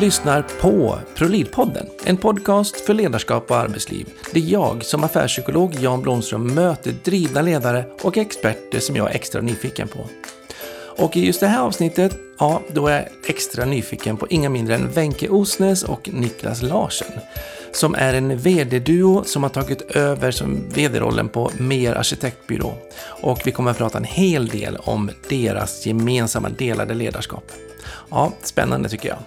lyssnar på ProLid-podden, en podcast för ledarskap och arbetsliv. Det är jag som affärspsykolog Jan Blomström möter drivna ledare och experter som jag är extra nyfiken på. Och i just det här avsnittet, ja, då är jag extra nyfiken på inga mindre än Wenche Osnes och Niklas Larsen. Som är en VD-duo som har tagit över som VD-rollen på Mer Arkitektbyrå. Och vi kommer att prata en hel del om deras gemensamma delade ledarskap. Ja, spännande tycker jag.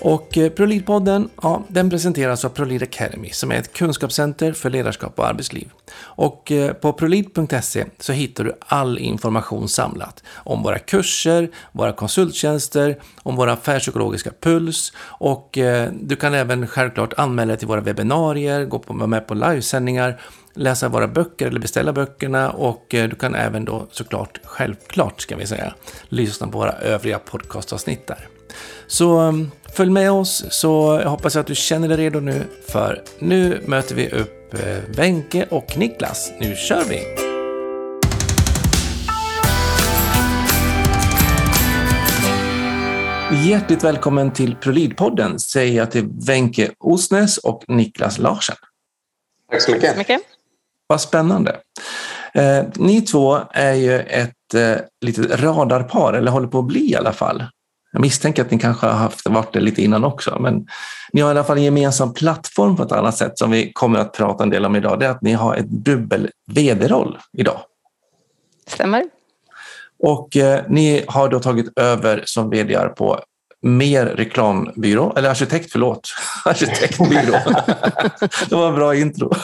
Och eh, Prolidpodden, ProLead-podden, ja, den presenteras av ProLead Academy som är ett kunskapscenter för ledarskap och arbetsliv. Och eh, på prolead.se så hittar du all information samlat om våra kurser, våra konsulttjänster, om våra affärspsykologiska puls och eh, du kan även självklart anmäla dig till våra webbinarier, gå på, vara med på livesändningar läsa våra böcker eller beställa böckerna och du kan även då såklart, självklart ska vi säga, lyssna på våra övriga podcastavsnitt där. Så mm, följ med oss så jag hoppas att du känner dig redo nu för nu möter vi upp eh, Wenche och Niklas. Nu kör vi! Hjärtligt välkommen till ProLead-podden säger jag till Wenche Osnes och Niklas Larsen. Tack så mycket. mycket. Vad spännande. Eh, ni två är ju ett eh, litet radarpar, eller håller på att bli i alla fall. Jag misstänker att ni kanske har haft, varit det lite innan också, men ni har i alla fall en gemensam plattform på ett annat sätt som vi kommer att prata en del om idag. Det är att ni har ett dubbel vd-roll idag. Stämmer. Och eh, ni har då tagit över som vd på Mer reklambyrå, eller arkitekt, förlåt. Arkitektbyrå. det var en bra intro.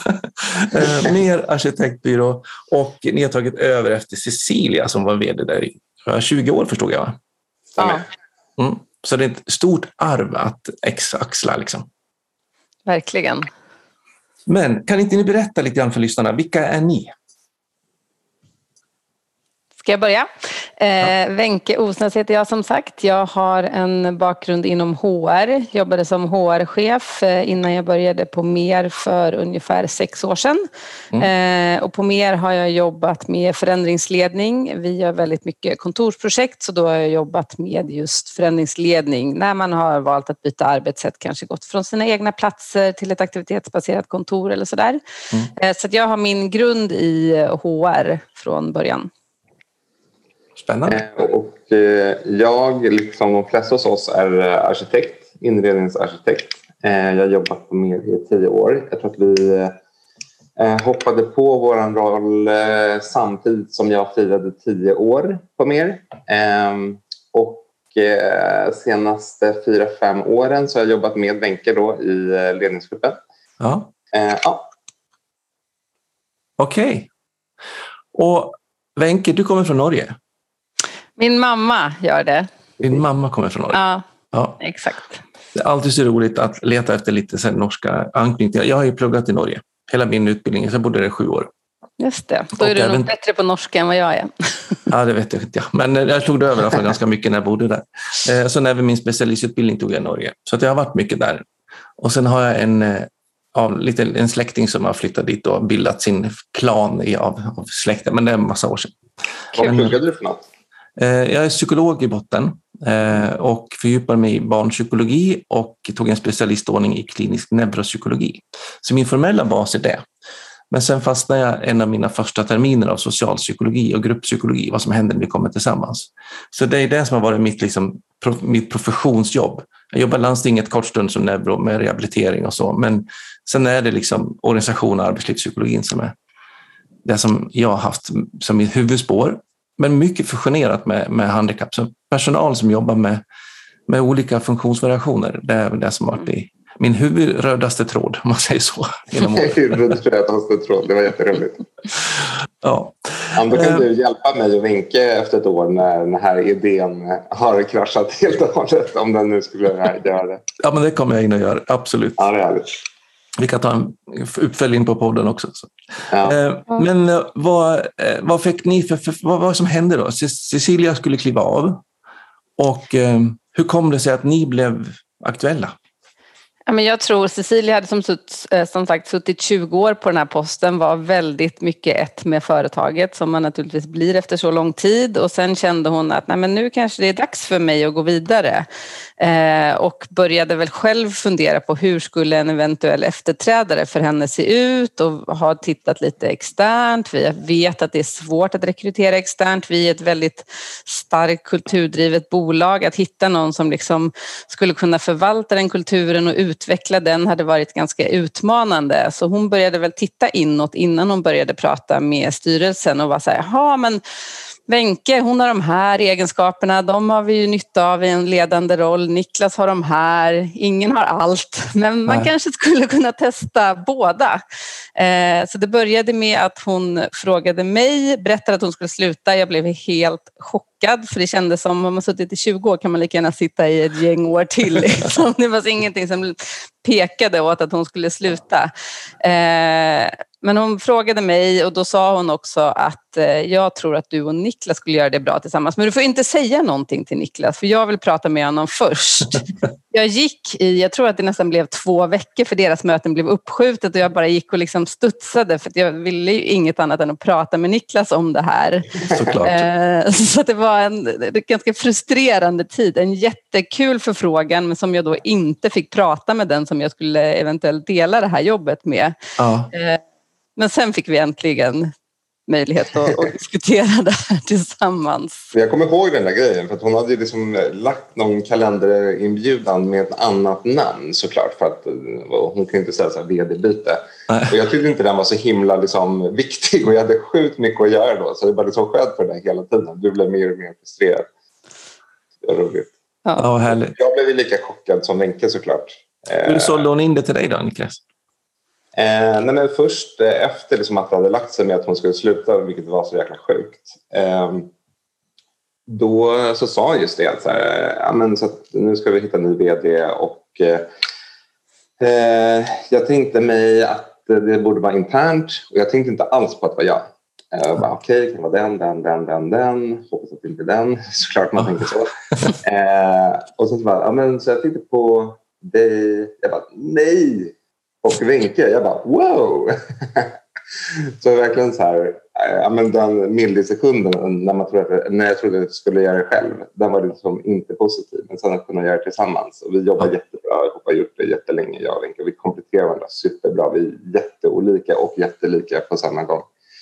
Eh, mer arkitektbyrå och ni har tagit över efter Cecilia som var vd där i 20 år förstod jag. Ja. Mm. Så det är ett stort arv att axla. Liksom. Verkligen. Men kan inte ni berätta lite grann för lyssnarna, vilka är ni? Ska jag börja? Eh, Wenche Osnäs heter jag som sagt. Jag har en bakgrund inom HR. Jobbade som HR-chef eh, innan jag började på MER för ungefär sex år sedan. Mm. Eh, och på MER har jag jobbat med förändringsledning. Vi gör väldigt mycket kontorsprojekt så då har jag jobbat med just förändringsledning när man har valt att byta arbetssätt, kanske gått från sina egna platser till ett aktivitetsbaserat kontor eller sådär. Mm. Eh, så jag har min grund i HR från början. Spännande. Eh, och eh, jag, liksom de flesta hos oss, är eh, arkitekt, inredningsarkitekt. Jag har jobbat på mer i tio år. Jag tror att vi hoppade på vår roll samtidigt som jag firade tio år på mer. Ehm, och senaste fyra, fem åren så har jag jobbat med Wenche i ledningsgruppen. Ja. ja. Okej. Okay. Och Wenche, du kommer från Norge? Min mamma gör det. Din mamma kommer från Norge? Ja, ja. exakt. Det är alltid så roligt att leta efter lite så norska anknytningar. Jag har ju pluggat i Norge hela min utbildning, så jag bodde där i sju år. Just det, då är och du även... nog bättre på norska än vad jag är. ja, det vet jag inte. Men jag slog det över fall ganska mycket när jag bodde där. Eh, sen även min specialistutbildning tog jag i Norge. Så jag har varit mycket där. Och sen har jag en, eh, av, lite, en släkting som har flyttat dit och bildat sin klan i, av, av släkten, men det är en massa år sedan. Vad pluggade du för något? Eh, jag är psykolog i botten eh, och fördjupar mig i barnpsykologi och tog en specialistordning i klinisk neuropsykologi. Så min formella bas är det. Men sen fastnade jag en av mina första terminer av socialpsykologi och grupppsykologi, vad som händer när vi kommer tillsammans. Så det är det som har varit mitt, liksom, mitt professionsjobb. Jag jobbar i landstinget kort stund som neuro med rehabilitering och så, men sen är det liksom organisation och arbetslivspsykologin som är det som jag har haft som mitt huvudspår men mycket fusionerat med, med handikapp. Så personal som jobbar med, med olika funktionsvariationer, det är det som varit i min huvudrödaste tråd, om man säger så. huvudrödaste tråd, det var jätteroligt. Ja. ja då kan uh, du hjälpa mig och Vinke efter ett år när den här idén har kraschat helt och hållet, om den nu skulle göra det. Ja, men det kommer jag in och göra, absolut. Ja, det är härligt. Vi kan ta en uppföljning på podden också. Ja. Eh, men eh, vad, eh, vad fick ni för, för vad var det som hände då? Cecilia skulle kliva av och hur kom det sig att ni blev aktuella? Ja, men jag tror Cecilia hade som, eh, som sagt suttit 20 år på den här posten, var väldigt mycket ett med företaget som man naturligtvis blir efter så lång tid och sen kände hon att Nej, men nu kanske det är dags för mig att gå vidare eh, och började väl själv fundera på hur skulle en eventuell efterträdare för henne se ut och har tittat lite externt. Vi vet att det är svårt att rekrytera externt. Vi är ett väldigt starkt kulturdrivet bolag. Att hitta någon som liksom skulle kunna förvalta den kulturen och utveckla den hade varit ganska utmanande. Så hon började väl titta inåt innan hon började prata med styrelsen och var så här, jaha men Wenche, hon har de här egenskaperna, de har vi ju nytta av i en ledande roll. Niklas har de här, ingen har allt, men man Nej. kanske skulle kunna testa båda. Eh, så det började med att hon frågade mig, berättade att hon skulle sluta. Jag blev helt chockad, för det kändes som om man suttit i 20 år kan man lika gärna sitta i ett gäng år till. Liksom. Det var ingenting som pekade åt att hon skulle sluta. Eh, men hon frågade mig och då sa hon också att eh, jag tror att du och Niklas skulle göra det bra tillsammans. Men du får inte säga någonting till Niklas för jag vill prata med honom först. Jag gick i, jag tror att det nästan blev två veckor för deras möten blev uppskjutet och jag bara gick och liksom studsade för jag ville ju inget annat än att prata med Niklas om det här. Såklart. Eh, så det var en, ganska frustrerande tid. En jättekul förfrågan men som jag då inte fick prata med den som jag skulle eventuellt dela det här jobbet med. Ja. Eh, men sen fick vi äntligen möjlighet att, att diskutera det här tillsammans. Jag kommer ihåg den där grejen för att hon hade liksom lagt någon kalenderinbjudan med ett annat namn såklart för att hon kunde inte säga så här vd-byte. Och jag tyckte inte den var så himla liksom, viktig och jag hade sjukt mycket att göra då så jag bara liksom sköt för det hela tiden. Du blev mer och mer frustrerad. Det var roligt. Ja, härligt. Jag blev lika chockad som Wenche såklart. Hur sålde hon in det till dig då, Niklas? Eh, nej, men först eh, efter liksom att det hade lagt sig med att hon skulle sluta, vilket var så jäkla sjukt. Eh, då så sa hon just det att så här, ja, men så nu ska vi hitta en ny vd och eh, jag tänkte mig att det borde vara internt och jag tänkte inte alls på att det var jag. Jag bara, okej, okay, kan det vara den, den, den, den, den. Hoppas att det inte är den. Såklart man tänker så. eh, och så, så, bara, ja, men, så jag tänkte på dig. Jag bara, nej, och Wenche. Jag bara wow! så verkligen så här, ja, men den millisekunden när, man trodde, när jag trodde att jag skulle göra det själv, den var liksom inte positiv. Men sen att kunna göra det tillsammans. Och vi jobbar jättebra ihop, har gjort det jättelänge jag och Wenche. Vi kompletterar varandra superbra. Vi är jätteolika och jättelika på samma gång.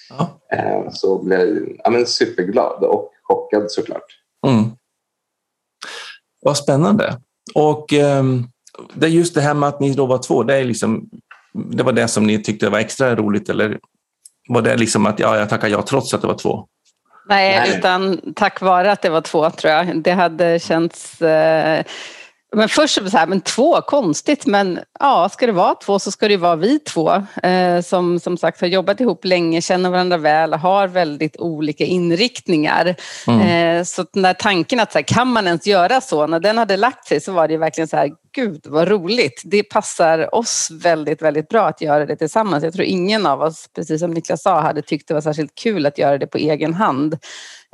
Ja. Eh, så blev jag ja, men superglad och chockad såklart. Mm. Vad spännande. Och um det är just det här med att ni då var två, det, är liksom, det var det som ni tyckte var extra roligt eller var det liksom att ja, jag tackar ja trots att det var två? Nej, utan tack vare att det var två tror jag. Det hade känts eh, men först så här, men två, konstigt, men ja, ska det vara två så ska det vara vi två eh, som som sagt har jobbat ihop länge, känner varandra väl, har väldigt olika inriktningar. Mm. Eh, så när tanken att så här, kan man ens göra så, när den hade lagt sig så var det verkligen så här, gud vad roligt. Det passar oss väldigt, väldigt bra att göra det tillsammans. Jag tror ingen av oss, precis som Niklas sa, hade tyckt det var särskilt kul att göra det på egen hand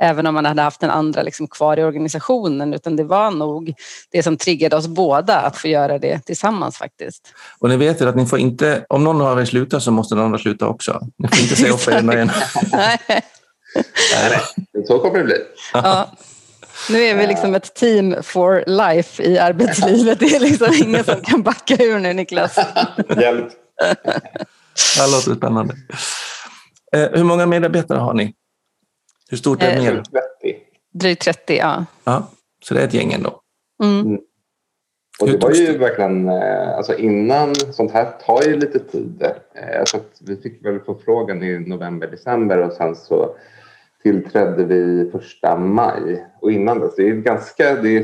även om man hade haft den andra liksom kvar i organisationen utan det var nog det som triggade oss båda att få göra det tillsammans faktiskt. Och ni vet ju att ni får inte, om någon av er slutar så måste den andra sluta också. Ni får inte säga upp er en och en. Nej. Så kommer det bli. Ja. Nu är vi liksom ett team for life i arbetslivet. Det är liksom ingen som kan backa ur nu, Niklas. Hjälp. Det låter spännande. Eh, hur många medarbetare har ni? Hur stort är eh, 30. Drygt 30, ja. ja. Så det är ett gäng ändå. Mm. Mm. Och det var ju verkligen, eh, alltså innan, sånt här tar ju lite tid. Eh, så vi fick väl förfrågan i november, december och sen så tillträdde vi första maj. Och innan dess, det är, ganska, det är,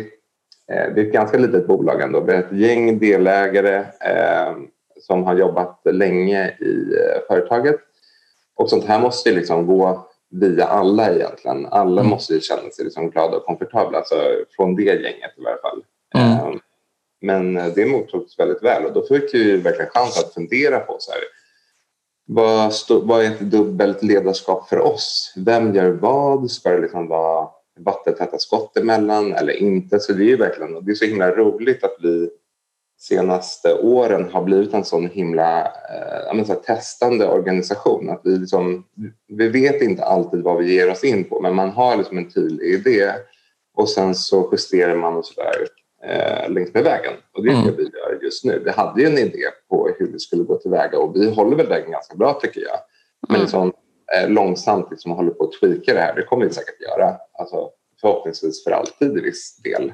eh, det är ett ganska litet bolag ändå. Vi är ett gäng delägare eh, som har jobbat länge i företaget. Och sånt här måste liksom gå via alla egentligen. Alla mm. måste ju känna sig liksom glada och komfortabla, alltså från det gänget i alla fall. Mm. Ehm, men det mottogs väldigt väl och då fick vi verkligen chans att fundera på så här, vad, stå, vad är ett dubbelt ledarskap för oss? Vem gör vad? Ska det liksom vara vattentäta skott emellan eller inte? Så det är ju verkligen, det är så himla roligt att vi senaste åren har blivit en sån himla eh, så testande organisation. Att vi, liksom, vi vet inte alltid vad vi ger oss in på men man har liksom en tydlig idé och sen så justerar man och sådär eh, längs med vägen. Och det är mm. det vi gör just nu. Vi hade ju en idé på hur vi skulle gå tillväga och vi håller väl vägen ganska bra tycker jag. Men mm. liksom, eh, långsamt liksom håller på att tweaka det här. Det kommer vi säkert göra. Alltså, förhoppningsvis för alltid i viss del.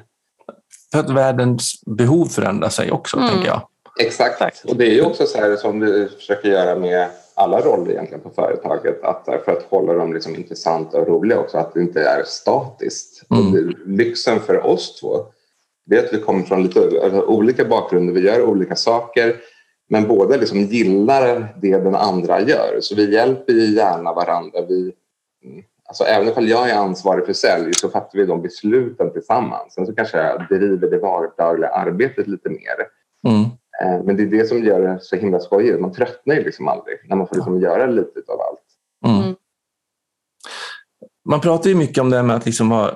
För att världens behov förändrar sig också, mm. tänker jag. Exakt. Och det är ju också så här som vi försöker göra med alla roller egentligen på företaget. Att för att hålla dem liksom intressanta och roliga också, att det inte är statiskt. Mm. Och det, lyxen för oss två det är att vi kommer från lite alltså, olika bakgrunder, vi gör olika saker men båda liksom gillar det den andra gör. Så vi hjälper ju gärna varandra. Vi, alltså även om jag är ansvarig för sälj så fattar vi de besluten tillsammans. Sen så kanske jag driver det vardagliga arbetet lite mer. Mm. Eh, men det är det som gör det så himla skojigt. Man tröttnar ju liksom aldrig när man får liksom göra lite av allt. Man pratar ju mycket om det här med att liksom vara,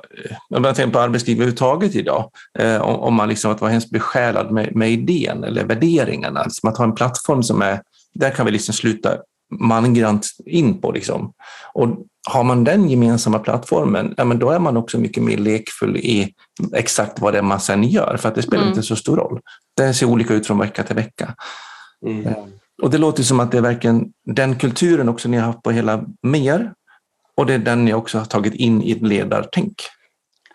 jag tänker på arbetsliv överhuvudtaget idag, eh, om, man liksom att vara hemskt besjälad med, med idén eller värderingarna. Alltså att ha en plattform som är, där kan vi liksom sluta mangrant in på. Liksom. Och har man den gemensamma plattformen, ja, men då är man också mycket mer lekfull i exakt vad det är man sen gör, för att det spelar mm. inte så stor roll. Det ser olika ut från vecka till vecka. Mm. Eh, och det låter som att det är verkligen den kulturen också ni har haft på hela mer och det är den jag också har tagit in i ett ledartänk.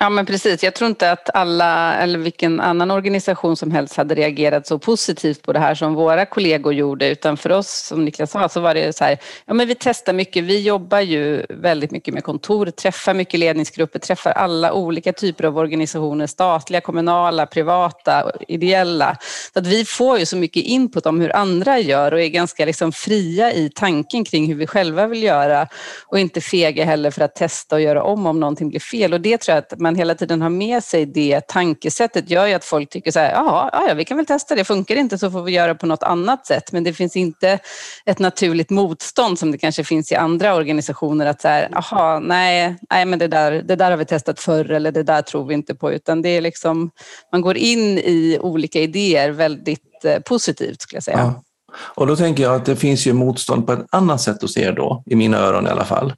Ja men precis, jag tror inte att alla eller vilken annan organisation som helst hade reagerat så positivt på det här som våra kollegor gjorde. Utan för oss som Niklas sa så var det så här, ja men vi testar mycket, vi jobbar ju väldigt mycket med kontor, träffar mycket ledningsgrupper, träffar alla olika typer av organisationer, statliga, kommunala, privata, ideella. Så att vi får ju så mycket input om hur andra gör och är ganska liksom fria i tanken kring hur vi själva vill göra och inte fega heller för att testa och göra om om någonting blir fel. Och det tror jag att man man hela tiden har med sig det tankesättet gör ju att folk tycker så här, ja, ja, vi kan väl testa det, funkar det inte så får vi göra på något annat sätt. Men det finns inte ett naturligt motstånd som det kanske finns i andra organisationer att så här, jaha, nej, nej men det där, det där har vi testat förr eller det där tror vi inte på, utan det är liksom, man går in i olika idéer väldigt eh, positivt skulle jag säga. Ja. Och då tänker jag att det finns ju motstånd på ett annat sätt hos er då, i mina öron i alla fall.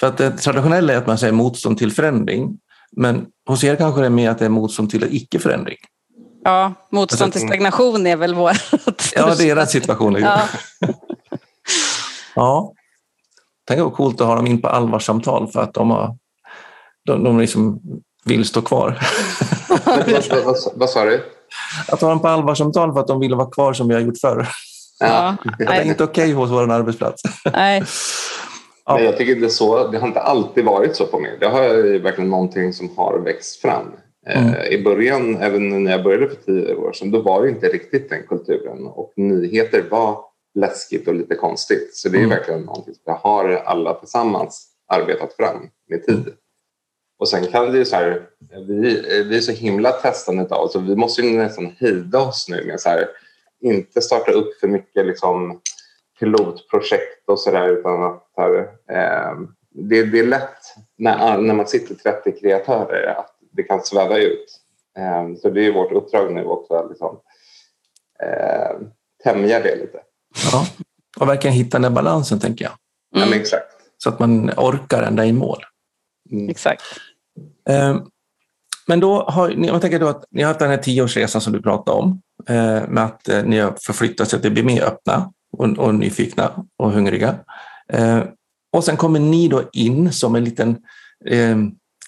För att det traditionella är att man säger motstånd till förändring. Men hos er kanske det är mer att det är motstånd till icke-förändring? Ja, motstånd till stagnation är väl vår... ja, deras situation. ja. ja. Tänk vad coolt att ha dem in på allvarssamtal för att de, har, de, de liksom vill stå kvar. vad sa du? Att ha dem på allvarssamtal för att de vill vara kvar som vi har gjort förr. Ja. Det är inte okej okay hos vår arbetsplats. Nej. Ja. Men jag tycker det, är så, det har inte alltid varit så på mig. Det har verkligen någonting som har växt fram. Eh, mm. I början, även när jag började för tio år sedan, då var det inte riktigt den kulturen och nyheter var läskigt och lite konstigt. Så det är mm. verkligen någonting som jag har alla tillsammans arbetat fram med tid. Mm. Och sen kan det ju så här, vi, vi är så himla testande av så vi måste ju nästan hejda oss nu med så här, inte starta upp för mycket liksom, pilotprojekt och sådär utan att här, eh, det, det, är lätt när, när man sitter 30 kreatörer att det kan sväva ut. Eh, så det är vårt uppdrag nu också att liksom, eh, tämja det lite. Ja, och verkligen hitta den där balansen tänker jag. Mm. Ja, exakt. Så att man orkar ända i mål. Mm. Exakt. Eh, men då har, jag tänker då att ni har haft den här tioårsresan som du pratade om, eh, med att eh, ni har förflyttat så att det blir mer öppna och, och nyfikna och hungriga. Eh, och sen kommer ni då in som en liten eh,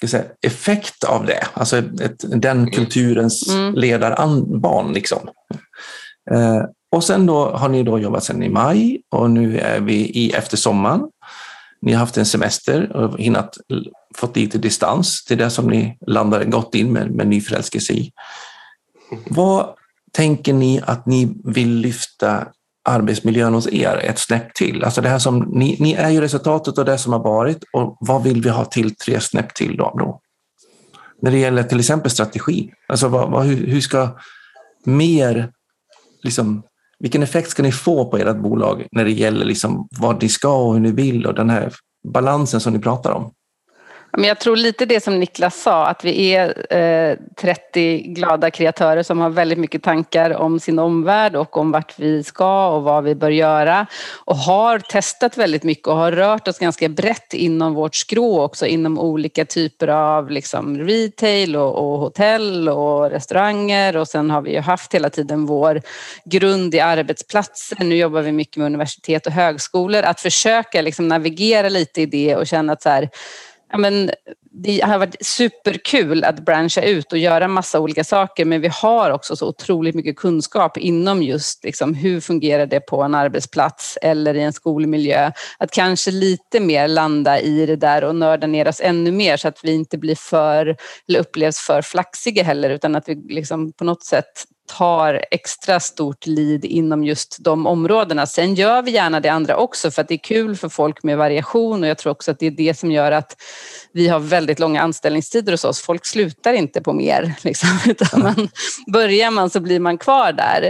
säga, effekt av det, alltså ett, den mm. kulturens mm. ledarbarn. Liksom. Eh, och sen då har ni då jobbat sedan i maj och nu är vi i efter sommaren. Ni har haft en semester och hinnat fått lite distans till det som ni landade gott in med, med nyförälskelse i. Vad tänker ni att ni vill lyfta arbetsmiljön hos er ett snäpp till? Alltså det här som, ni, ni är ju resultatet av det som har varit och vad vill vi ha till tre snäpp till då? då? När det gäller till exempel strategi, alltså vad, vad, hur, hur, ska mer, liksom, vilken effekt ska ni få på ert bolag när det gäller liksom vad ni ska och hur ni vill och den här balansen som ni pratar om? Men jag tror lite det som Niklas sa, att vi är eh, 30 glada kreatörer som har väldigt mycket tankar om sin omvärld och om vart vi ska och vad vi bör göra. Och har testat väldigt mycket och har rört oss ganska brett inom vårt skrå också, inom olika typer av liksom, retail och, och hotell och restauranger. Och sen har vi ju haft hela tiden vår grund i arbetsplatser. Nu jobbar vi mycket med universitet och högskolor. Att försöka liksom, navigera lite i det och känna att så här, ja, men det har varit superkul att branscha ut och göra massa olika saker men vi har också så otroligt mycket kunskap inom just liksom, hur fungerar det på en arbetsplats eller i en skolmiljö. Att kanske lite mer landa i det där och nörda ner oss ännu mer så att vi inte blir för, eller upplevs för flaxiga heller utan att vi liksom på något sätt tar extra stort lid inom just de områdena. Sen gör vi gärna det andra också för att det är kul för folk med variation och jag tror också att det är det som gör att vi har väldigt långa anställningstider hos oss. Folk slutar inte på mer. Liksom, utan man, börjar man så blir man kvar där.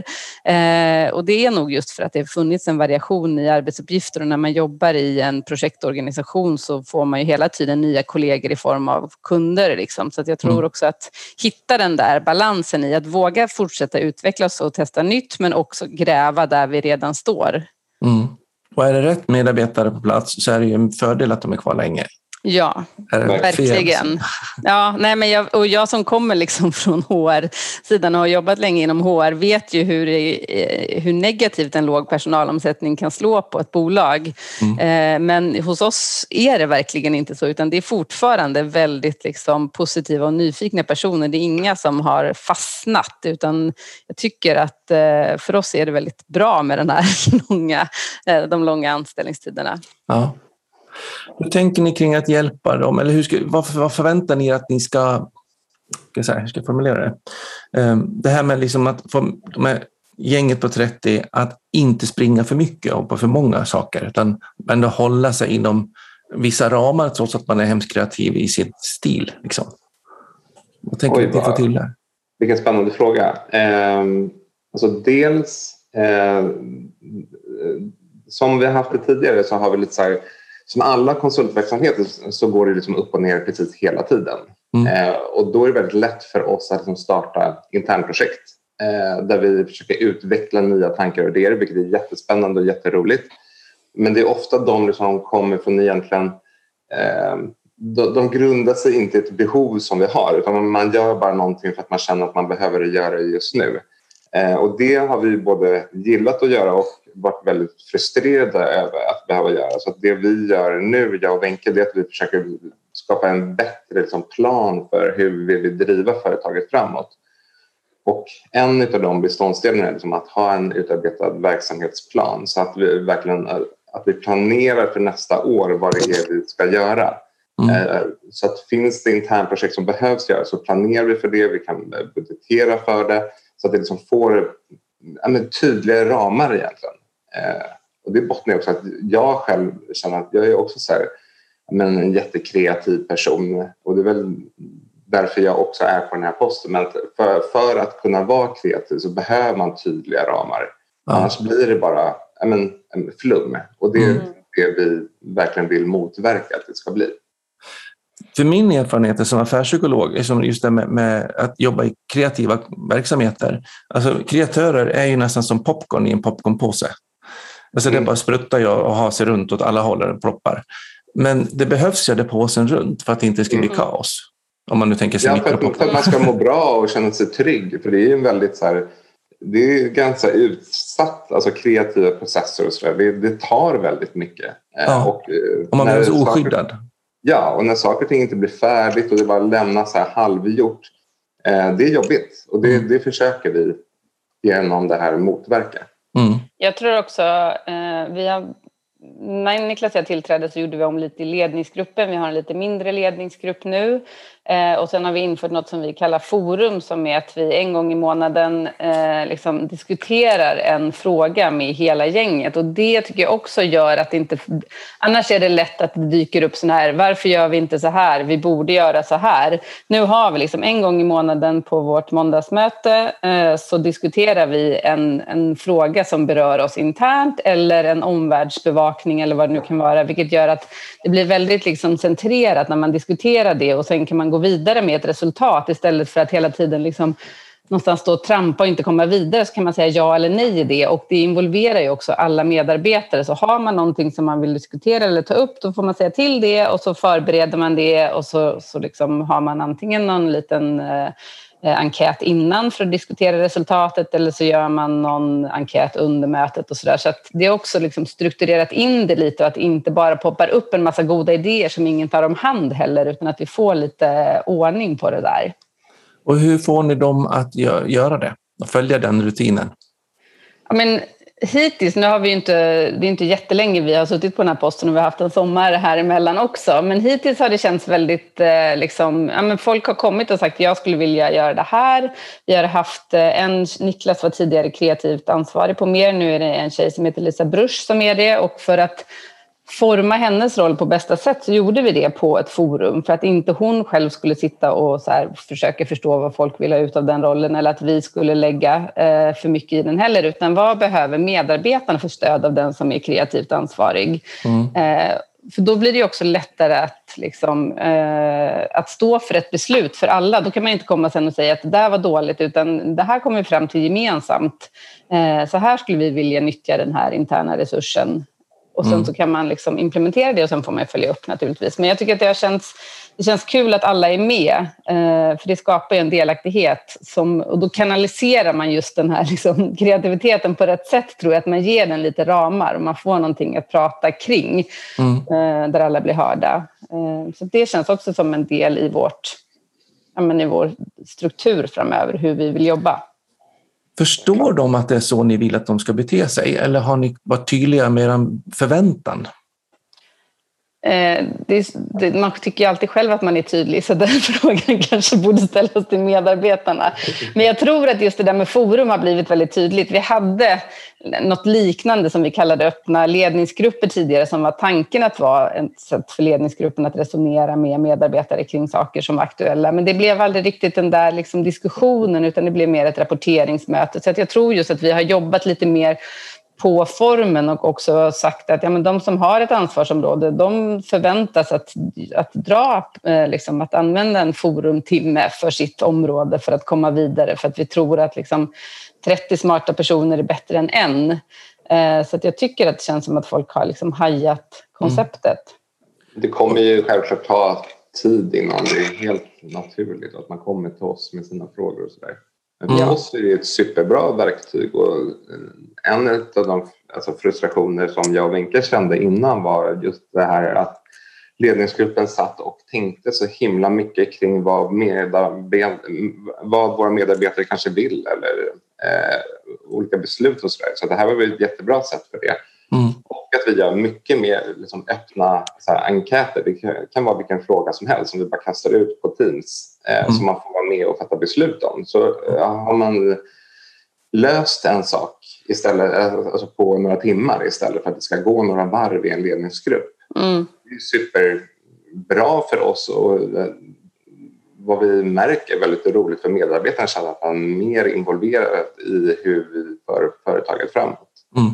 Eh, och det är nog just för att det har funnits en variation i arbetsuppgifter och när man jobbar i en projektorganisation så får man ju hela tiden nya kollegor i form av kunder. Liksom. Så att jag tror mm. också att hitta den där balansen i att våga fortsätta utvecklas och testa nytt men också gräva där vi redan står. Mm. Och är det rätt medarbetare på plats så är det ju en fördel att de är kvar länge. Ja, verkligen. Ja, nej, men jag, och jag som kommer liksom från HR-sidan och har jobbat länge inom HR vet ju hur, eh, hur negativt en låg personalomsättning kan slå på ett bolag. Mm. Eh, men hos oss är det verkligen inte så utan det är fortfarande väldigt liksom positiva och nyfikna personer. Det är inga som har fastnat utan jag tycker att eh, för oss är det väldigt bra med den här långa, de långa anställningstiderna. Ja. Hur tänker ni kring att hjälpa dem? Eller hur ska, vad, vad förväntar ni att ni ska... ska säga, hur ska jag formulera det? Ehm, det här med liksom att få de här gänget på 30 att inte springa för mycket och på för många saker utan ändå hålla sig inom vissa ramar trots att man är hemskt kreativ i sin stil. Liksom. Vad tänker Oj, ni ni får till där? Vilken spännande fråga. Eh, alltså dels, eh, som vi har haft det tidigare så har vi lite så här som alla konsultverksamheter så går det liksom upp och ner precis hela tiden. Mm. Eh, och då är det väldigt lätt för oss att liksom starta internprojekt eh, där vi försöker utveckla nya tankar och idéer, vilket är jättespännande och jätteroligt. Men det är ofta de som liksom kommer från egentligen eh, de, de grundar sig inte i ett behov som vi har utan man gör bara någonting för att man känner att man behöver göra det just nu. Eh, och det har vi både gillat att göra och varit väldigt frustrerade över att behöva göra. Så det vi gör nu, jag och Wenche, det är att vi försöker skapa en bättre liksom, plan för hur vi vill driva företaget framåt. Och en av de beståndsdelarna är liksom att ha en utarbetad verksamhetsplan så att vi verkligen att vi planerar för nästa år vad det är vi ska göra. Mm. Eh, så att finns det internprojekt som behövs göras så planerar vi för det, vi kan budgetera för det så att det liksom får ja, tydliga ramar egentligen. Eh, och det bottnar också att jag själv känner att jag är också så här, men en jättekreativ person och det är väl därför jag också är på den här posten. Men för, för att kunna vara kreativ så behöver man tydliga ramar. Ja. Annars blir det bara men, en flum och det är mm. det vi verkligen vill motverka att det ska bli. För min erfarenhet som affärspsykolog, just det med, med, att jobba i kreativa verksamheter. Alltså, kreatörer är ju nästan som popcorn i en popcornpåse. Alltså mm. Det bara spruttar jag och har sig runt åt alla håll och ploppar. Men det behövs ju det påsen runt för att det inte ska bli mm. kaos. Om man nu tänker sig ja, för, för att man ska må bra och känna sig trygg. För det är ju en väldigt så här, det är ganska utsatt, alltså kreativa processer och så där. Det, det tar väldigt mycket. Eh, ja. Och, eh, och man blir så oskyddad. Ja, och när saker och ting inte blir färdigt och det bara lämnas så här halvgjort. Eh, det är jobbigt och det, mm. det försöker vi genom det här motverka. Mm. Jag tror också, eh, vi har, när Niklas och jag tillträdde så gjorde vi om lite i ledningsgruppen. Vi har en lite mindre ledningsgrupp nu. Eh, och sen har vi infört något som vi kallar forum som är att vi en gång i månaden eh, liksom diskuterar en fråga med hela gänget. Och det tycker jag också gör att det inte... Annars är det lätt att det dyker upp sådana här, varför gör vi inte så här? Vi borde göra så här. Nu har vi liksom en gång i månaden på vårt måndagsmöte eh, så diskuterar vi en, en fråga som berör oss internt eller en omvärldsbevakning bevakning eller vad det nu kan vara, vilket gör att det blir väldigt liksom centrerat när man diskuterar det och sen kan man gå vidare med ett resultat istället för att hela tiden liksom någonstans stå och trampa och inte komma vidare så kan man säga ja eller nej i det och det involverar ju också alla medarbetare. Så har man någonting som man vill diskutera eller ta upp då får man säga till det och så förbereder man det och så, så liksom har man antingen någon liten eh, enkät innan för att diskutera resultatet eller så gör man någon enkät under mötet och sådär. Så att det är också liksom strukturerat in det lite och att det inte bara poppar upp en massa goda idéer som ingen tar om hand heller utan att vi får lite ordning på det där. Och hur får ni dem att göra det och följa den rutinen? Ja, men hittills, nu har vi inte, det är inte jättelänge vi har suttit på den här posten och vi har haft en sommar här emellan också, men hittills har det känts väldigt, eh, liksom, ja, men folk har kommit och sagt jag skulle vilja göra det här. Vi har haft eh, en, Niklas var tidigare kreativt ansvarig på mer, nu är det en tjej som heter Lisa Brusch som är det. Och för att forma hennes roll på bästa sätt så gjorde vi det på ett forum för att inte hon själv skulle sitta och så försöka förstå vad folk vill ha ut av den rollen eller att vi skulle lägga eh, för mycket i den heller utan vad behöver medarbetarna för stöd av den som är kreativt ansvarig? Mm. Eh, för då blir det också lättare att, liksom, eh, att stå för ett beslut för alla. Då kan man inte komma sen och säga att det där var dåligt utan det här kommer vi fram till gemensamt. Så här skulle vi vilja nyttja den här interna resursen och sen mm. så kan man liksom implementera det och sen får man följa upp naturligtvis. Men jag tycker att det, har känts, det känns kul att alla är med. Eh, för det skapar ju en delaktighet. Som, och då kanaliserar man just den här liksom, kreativiteten på rätt sätt tror jag. Att man ger den lite ramar och man får någonting att prata kring. Mm. Eh, där alla blir hörda. Eh, så det känns också som en del i, vårt, ja, men i vår struktur framöver, hur vi vill jobba. Förstår de att det är så ni vill att de ska bete sig eller har ni varit tydliga med er förväntan? Eh, det, det, man tycker ju alltid själv att man är tydlig, så den frågan kanske borde ställas till medarbetarna. Men jag tror att just det där med forum har blivit väldigt tydligt. Vi hade något liknande som vi kallade öppna ledningsgrupper tidigare, som var tanken att vara ett sätt för ledningsgruppen att resonera med medarbetare kring saker som var aktuella. Men det blev aldrig riktigt den där liksom diskussionen, utan det blev mer ett rapporteringsmöte. Så jag tror just att vi har jobbat lite mer på formen och också sagt att ja, men de som har ett ansvarsområde de förväntas att, att dra, eh, liksom, att använda en forumtimme för sitt område för att komma vidare för att vi tror att liksom, 30 smarta personer är bättre än en. Eh, så att jag tycker att det känns som att folk har liksom hajat konceptet. Mm. Det kommer ju självklart ta tid innan det är helt naturligt att man kommer till oss med sina frågor och sådär. Men för mm. oss är det ett superbra verktyg och en av de alltså frustrationer som jag och Wenche kände innan var just det här att ledningsgruppen satt och tänkte så himla mycket kring vad, vad våra medarbetare kanske vill eller eh, olika beslut och sådär. Så det här var ett jättebra sätt för det. Mm. Och att vi gör mycket mer liksom, öppna så här, enkäter. Det kan vara vilken fråga som helst som vi bara kastar ut på Teams eh, mm. som man får vara med och fatta beslut om. Så eh, har man löst en sak istället, alltså på några timmar istället för att det ska gå några varv i en ledningsgrupp. Mm. Det är superbra för oss och eh, vad vi märker är väldigt roligt för medarbetarna att man är mer involverad i hur vi för företaget framåt. Mm.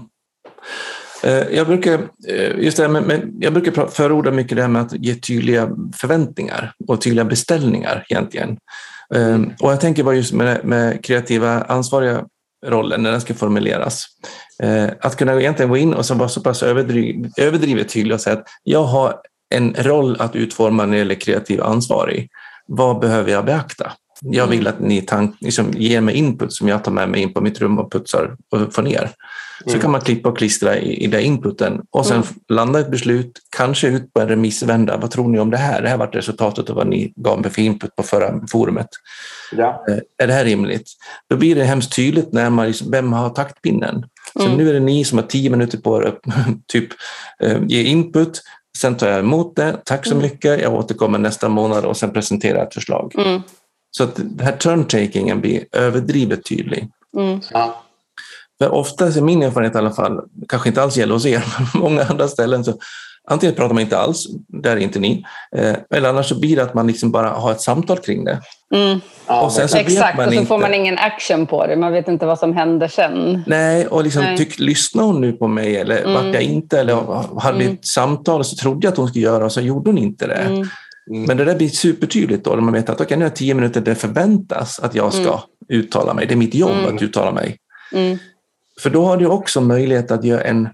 Eh, jag brukar, eh, just det med, jag brukar förorda mycket det här med att ge tydliga förväntningar och tydliga beställningar egentligen. Mm. Och jag tänker bara just med, med kreativa ansvariga rollen när den ska formuleras. Eh, att kunna egentligen gå in och så vara så pass överdriv, överdrivet tydlig och säga att jag har en roll att utforma när det gäller kreativ ansvarig. Vad behöver jag beakta? Jag vill att ni tank, liksom, ger mig input som jag tar med mig in på mitt rum och putsar och får ner. Så mm. kan man klippa och klistra i, i den inputen och sen mm. landa ett beslut, kanske ut på en remissvända. Vad tror ni om det här? Det här var resultatet av vad ni gav mig för input på förra forumet. Ja. Eh, är det här rimligt? Då blir det hemskt tydligt när man, liksom, vem har taktpinnen? Så mm. nu är det ni som har tio minuter på er typ, eh, ge input. Sen tar jag emot det. Tack så mm. mycket. Jag återkommer nästa månad och sen presenterar ett förslag. Så att den här turntakingen blir överdrivet tydlig. Mm. Ja. För oftast, i min erfarenhet i alla fall, kanske inte alls gäller hos er, men många andra ställen så Antingen pratar man inte alls, där är inte ni, eh, eller annars så blir det att man liksom bara har ett samtal kring det. Mm. Ja, och sen så Exakt, man och så inte, får man ingen action på det. Man vet inte vad som händer sen. Nej, och liksom, Nej. Tyck, lyssnar hon nu på mig eller Mm. vart jag inte? Eller hade vi Mm. ett samtal och så trodde jag att hon skulle göra och så gjorde hon inte det. Mm. Mm. Men det där blir supertydligt då när man vet att okay, nu jag tio minuter det förväntas att jag ska Mm. uttala mig. Det är mitt jobb Mm. att uttala mig. För då har du också möjlighet att göra en,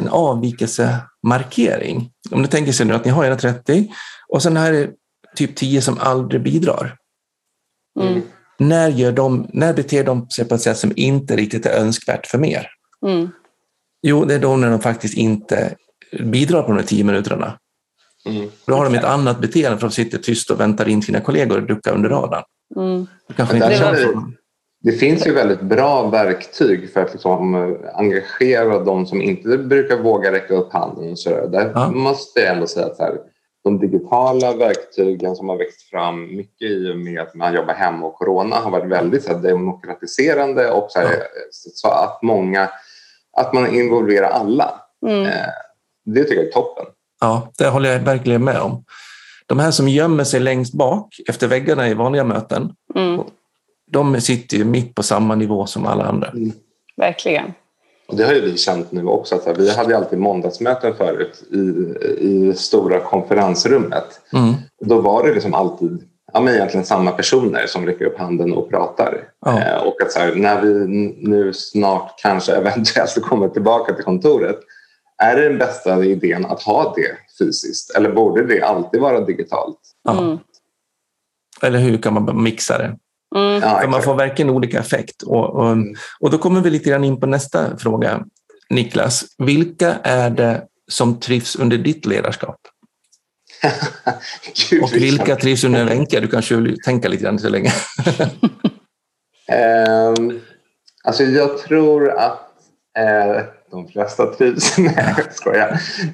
en avvikelsemarkering. Om du tänker sig nu att ni har era 30 och sen här är typ 10 som aldrig bidrar. Mm. När, gör de, när beter de sig på ett sätt som inte riktigt är önskvärt för mer? Mm. Jo, det är då när de faktiskt inte bidrar på de här 10 minuterna. Mm. Då har de ett annat beteende för de sitter tyst och väntar in sina kollegor och duckar under radarn. Mm. Kanske inte Det vi- Det finns ju väldigt bra verktyg för att liksom eh, engagera de som inte brukar våga räcka upp handen. Och så där. där Ja. måste jag ändå säga att här, de digitala verktygen som har växt fram mycket i och med att man jobbar hemma och corona har varit väldigt så här, demokratiserande och så, här, Ja. så att många att man involverar alla. Mm. Eh, Det tycker jag är toppen. Ja, det håller jag verkligen med om. De här som gömmer sig längst bak efter väggarna i vanliga möten, Mm. de sitter ju mitt på samma nivå som alla andra. Verkligen. Och det har ju vi känt nu också. Att vi hade ju alltid måndagsmöten förut i, i stora konferensrummet. Mm. Då var det liksom alltid ja, men egentligen samma personer som räcker upp handen och pratar. Ja. Eh, och att så här, när vi nu snart kanske eventuellt kommer tillbaka till kontoret är det den bästa idén att ha det fysiskt eller borde det alltid vara digitalt? Ja. Mm. Eller hur kan man mixa det? Mm. Ja, För man får verkligen olika effekt. Och, och, Mm. och då kommer vi lite grann in på nästa fråga. Niklas, vilka är det som trivs under ditt ledarskap? Gud, Och vilka trivs under Wenche? Du kanske vill tänka lite grann så länge. Ehm, alltså jag tror att eh, de flesta trivs. nej, jag skojar.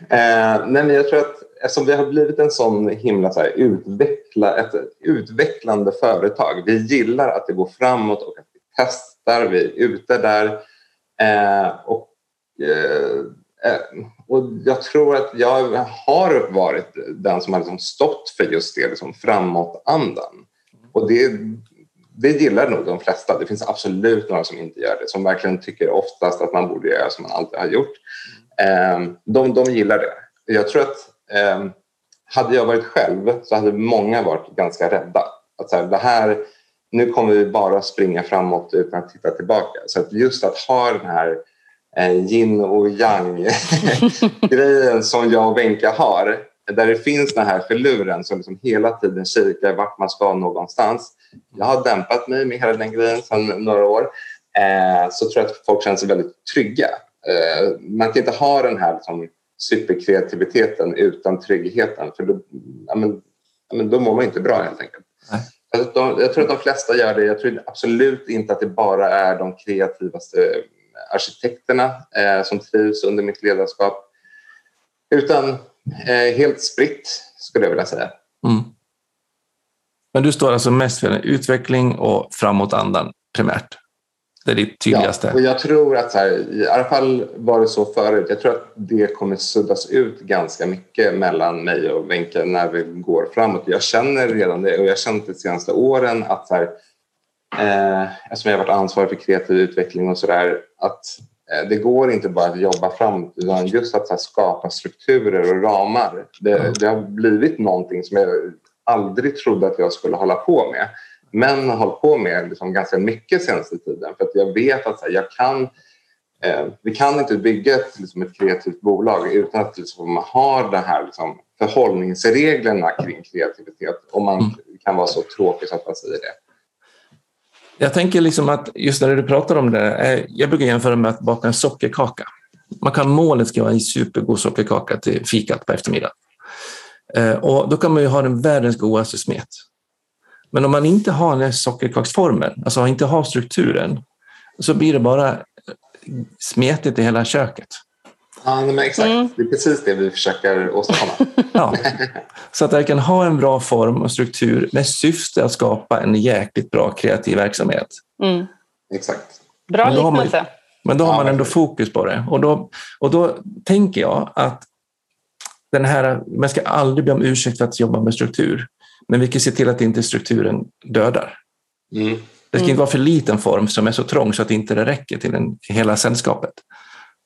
Eh, nej, men jag tror att eftersom vi har blivit en sån himla så här, utveckla, ett utvecklande företag. Vi gillar att det går framåt och att vi testar. Vi är ute där. Eh, och, eh, eh och jag tror att jag har varit den som har liksom stått för just det, liksom framåtandan. Och det, det gillar nog de flesta. Det finns absolut några som inte gör det, som verkligen tycker oftast att man borde göra som man alltid har gjort. Eh, de, de gillar det. Jag tror att eh, hade jag varit själv så hade många varit ganska rädda. Att så här, det här, nu kommer vi bara springa framåt utan att titta tillbaka. Så att just att ha den här eh, yin och yang grejen som jag och Wenche har där det finns den här filuren som liksom hela tiden kikar vart man ska någonstans. Jag har dämpat mig med hela den grejen sedan några år. Eh, så tror jag att folk känner sig väldigt trygga. Eh, man kan inte ha den här liksom, superkreativiteten utan tryggheten för då, ja, men, ja, men då mår man inte bra helt enkelt. Nej. Jag tror, att de, jag tror att de flesta gör det. Jag tror absolut inte att det bara är de kreativaste arkitekterna eh, som trivs under mitt ledarskap. Utan eh, helt spritt skulle jag vilja säga. Mm. Men du står alltså mest för utveckling och framåtandan primärt. Det är ditt tydligaste. Ja, och jag tror att så här, i alla fall var det så förut. Jag tror att det kommer suddas ut ganska mycket mellan mig och Wenche när vi går framåt. Jag känner redan det och jag känt de senaste åren att så här, eh, eftersom jag har varit ansvarig för kreativ utveckling och så där att eh, det går inte bara att jobba framåt utan just att så här, skapa strukturer och ramar. Det, det har blivit någonting som jag aldrig trodde att jag skulle hålla på med men har hållit på med liksom ganska mycket senaste tiden för att jag vet att här, jag kan eh, vi kan inte bygga ett, liksom ett kreativt bolag utan att liksom, man har de här liksom, förhållningsreglerna kring kreativitet om man Mm. kan vara så tråkig så att man säger det. Jag tänker liksom att just när du pratar om det, eh, jag brukar jämföra med att baka en sockerkaka. Man kan målet ska vara en supergod sockerkaka till fikat på eftermiddagen. Eh, Och då kan man ju ha den världens godaste smet. Men om man inte har den här sockerkaksformen, alltså inte har strukturen, så blir det bara smetigt i hela köket. Ja, men exakt. Mm. Det är precis det vi försöker åstadkomma. Ja. Så att jag kan ha en bra form och struktur med syfte att skapa en jäkligt bra kreativ verksamhet. Mm. exakt. Bra liknelse. Men då har man ändå fokus på det. Och då, och då tänker jag att den här, man ska aldrig be om ursäkt för att jobba med struktur. Men vi kan se till att inte strukturen dödar. Mm. Det ska inte vara för liten form som är så trång så att inte det räcker till en, hela sällskapet.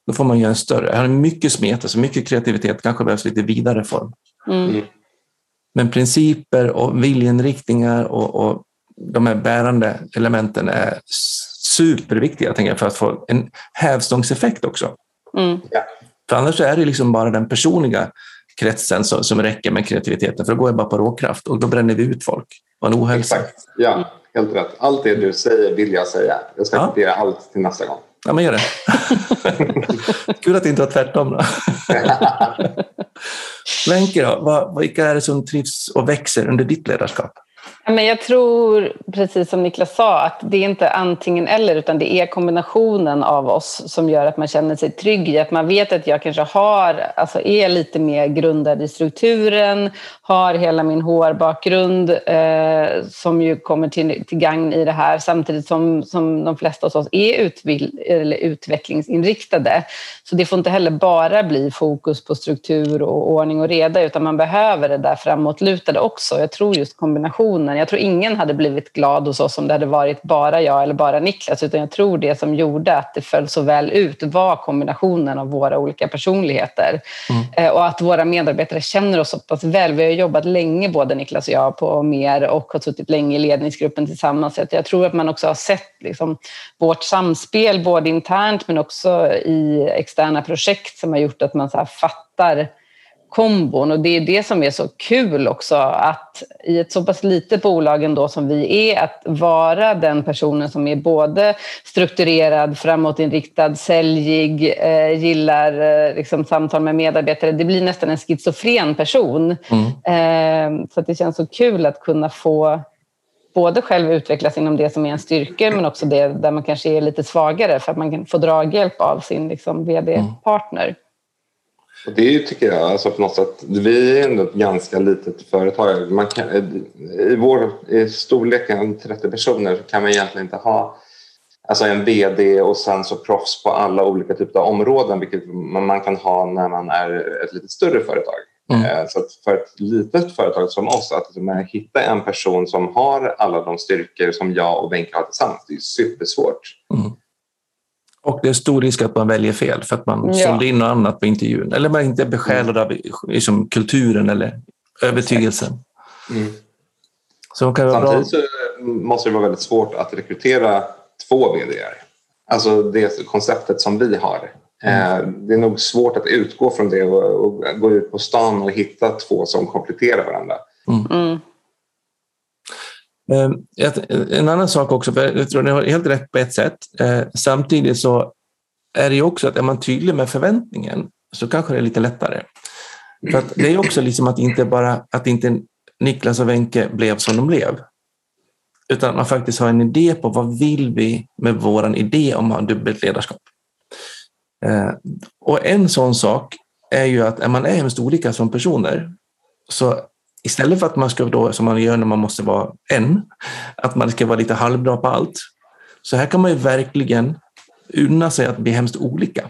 Då får man göra en större. Här är mycket smet, alltså mycket kreativitet, kanske behövs lite vidare form. Mm. mm. Men principer och viljeinriktningar och, och de här bärande elementen är superviktiga tänker jag, för att få en hävstångseffekt också. Mm. För annars är det liksom bara den personliga kretsen som, som räcker med kreativiteten, för då går jag bara på råkraft och då bränner vi ut folk. Och en ohälsa. Exakt. Ja, helt rätt. Allt det du säger vill jag säga. Jag ska ja. allt till nästa gång. Ja, men gör det. Kul att det inte var tvärtom. Då. Wenche, då? vilka är det som trivs och växer under ditt ledarskap? Men jag tror, precis som Niklas sa, att det är inte antingen eller utan det är kombinationen av oss som gör att man känner sig trygg i att man vet att jag kanske har, alltså är lite mer grundad i strukturen, har hela min HR-bakgrund eh, som ju kommer till, till gagn i det här samtidigt som, som de flesta av oss är utvill, eller utvecklingsinriktade. Så det får inte heller bara bli fokus på struktur och ordning och reda utan man behöver det där framåtlutade också. Jag tror just kombinationen jag tror ingen hade blivit glad hos oss om det hade varit bara jag eller bara Niklas, utan jag tror det som gjorde att det föll så väl ut var kombinationen av våra olika personligheter. Mm. Eh, och att våra medarbetare känner oss så pass väl. Vi har jobbat länge, både Niklas och jag, på mer och har suttit länge i ledningsgruppen tillsammans. Så jag tror att man också har sett liksom, vårt samspel, både internt men också i externa projekt som har gjort att man så fattar kombon och det är det som är så kul också att i ett så pass litet bolag ändå som vi är att vara den personen som är både strukturerad, framåtinriktad, säljig, eh, gillar eh, liksom, samtal med medarbetare. Det blir nästan en schizofren person. Mm. Eh, så det känns så kul att kunna få både själv utvecklas inom det som är en styrka men också det där man kanske är lite svagare för att man kan få draghjälp av sin liksom, vd-partner. Mm. Och det tycker jag, alltså på något sätt, vi är ändå ett ganska litet företag. Man kan, I vår i storleken 30 personer så kan man egentligen inte ha alltså en VD och sen så proffs på alla olika typer av områden vilket man kan ha när man är ett lite större företag. Mm. Eh, så för ett litet företag som oss, att liksom hitta en person som har alla de styrkor som jag och Benke har tillsammans, det är supersvårt. Mm. Och det är stor risk att man väljer fel för att man ja. sålde in något annat på intervjun. Eller man inte är besjälad av liksom, kulturen eller övertygelsen. Mm. Så kan Samtidigt bra... så måste det vara väldigt svårt att rekrytera två vd Alltså det konceptet som vi har. Mm. Eh, det är nog svårt att utgå från det och, gå ut på stan och hitta två som kompletterar varandra. Mm. Ehm, en annan sak också, för jag tror ni har helt rätt på ett sätt. Ehm, samtidigt så är det ju också att är man tydlig med förväntningen så kanske det är lite lättare. För att det är också liksom att inte bara att inte Niklas och Wenke blev som de blev. Utan att man faktiskt har en idé på vad vill vi med våran idé om att ha dubbelt ledarskap. Ehm, och en sån sak är ju att är man är hemskt olika som personer så istället för att man ska då, som man gör när man måste vara en, att man ska vara lite halvbra på allt. Så här kan man ju verkligen unna sig att bli hemskt olika.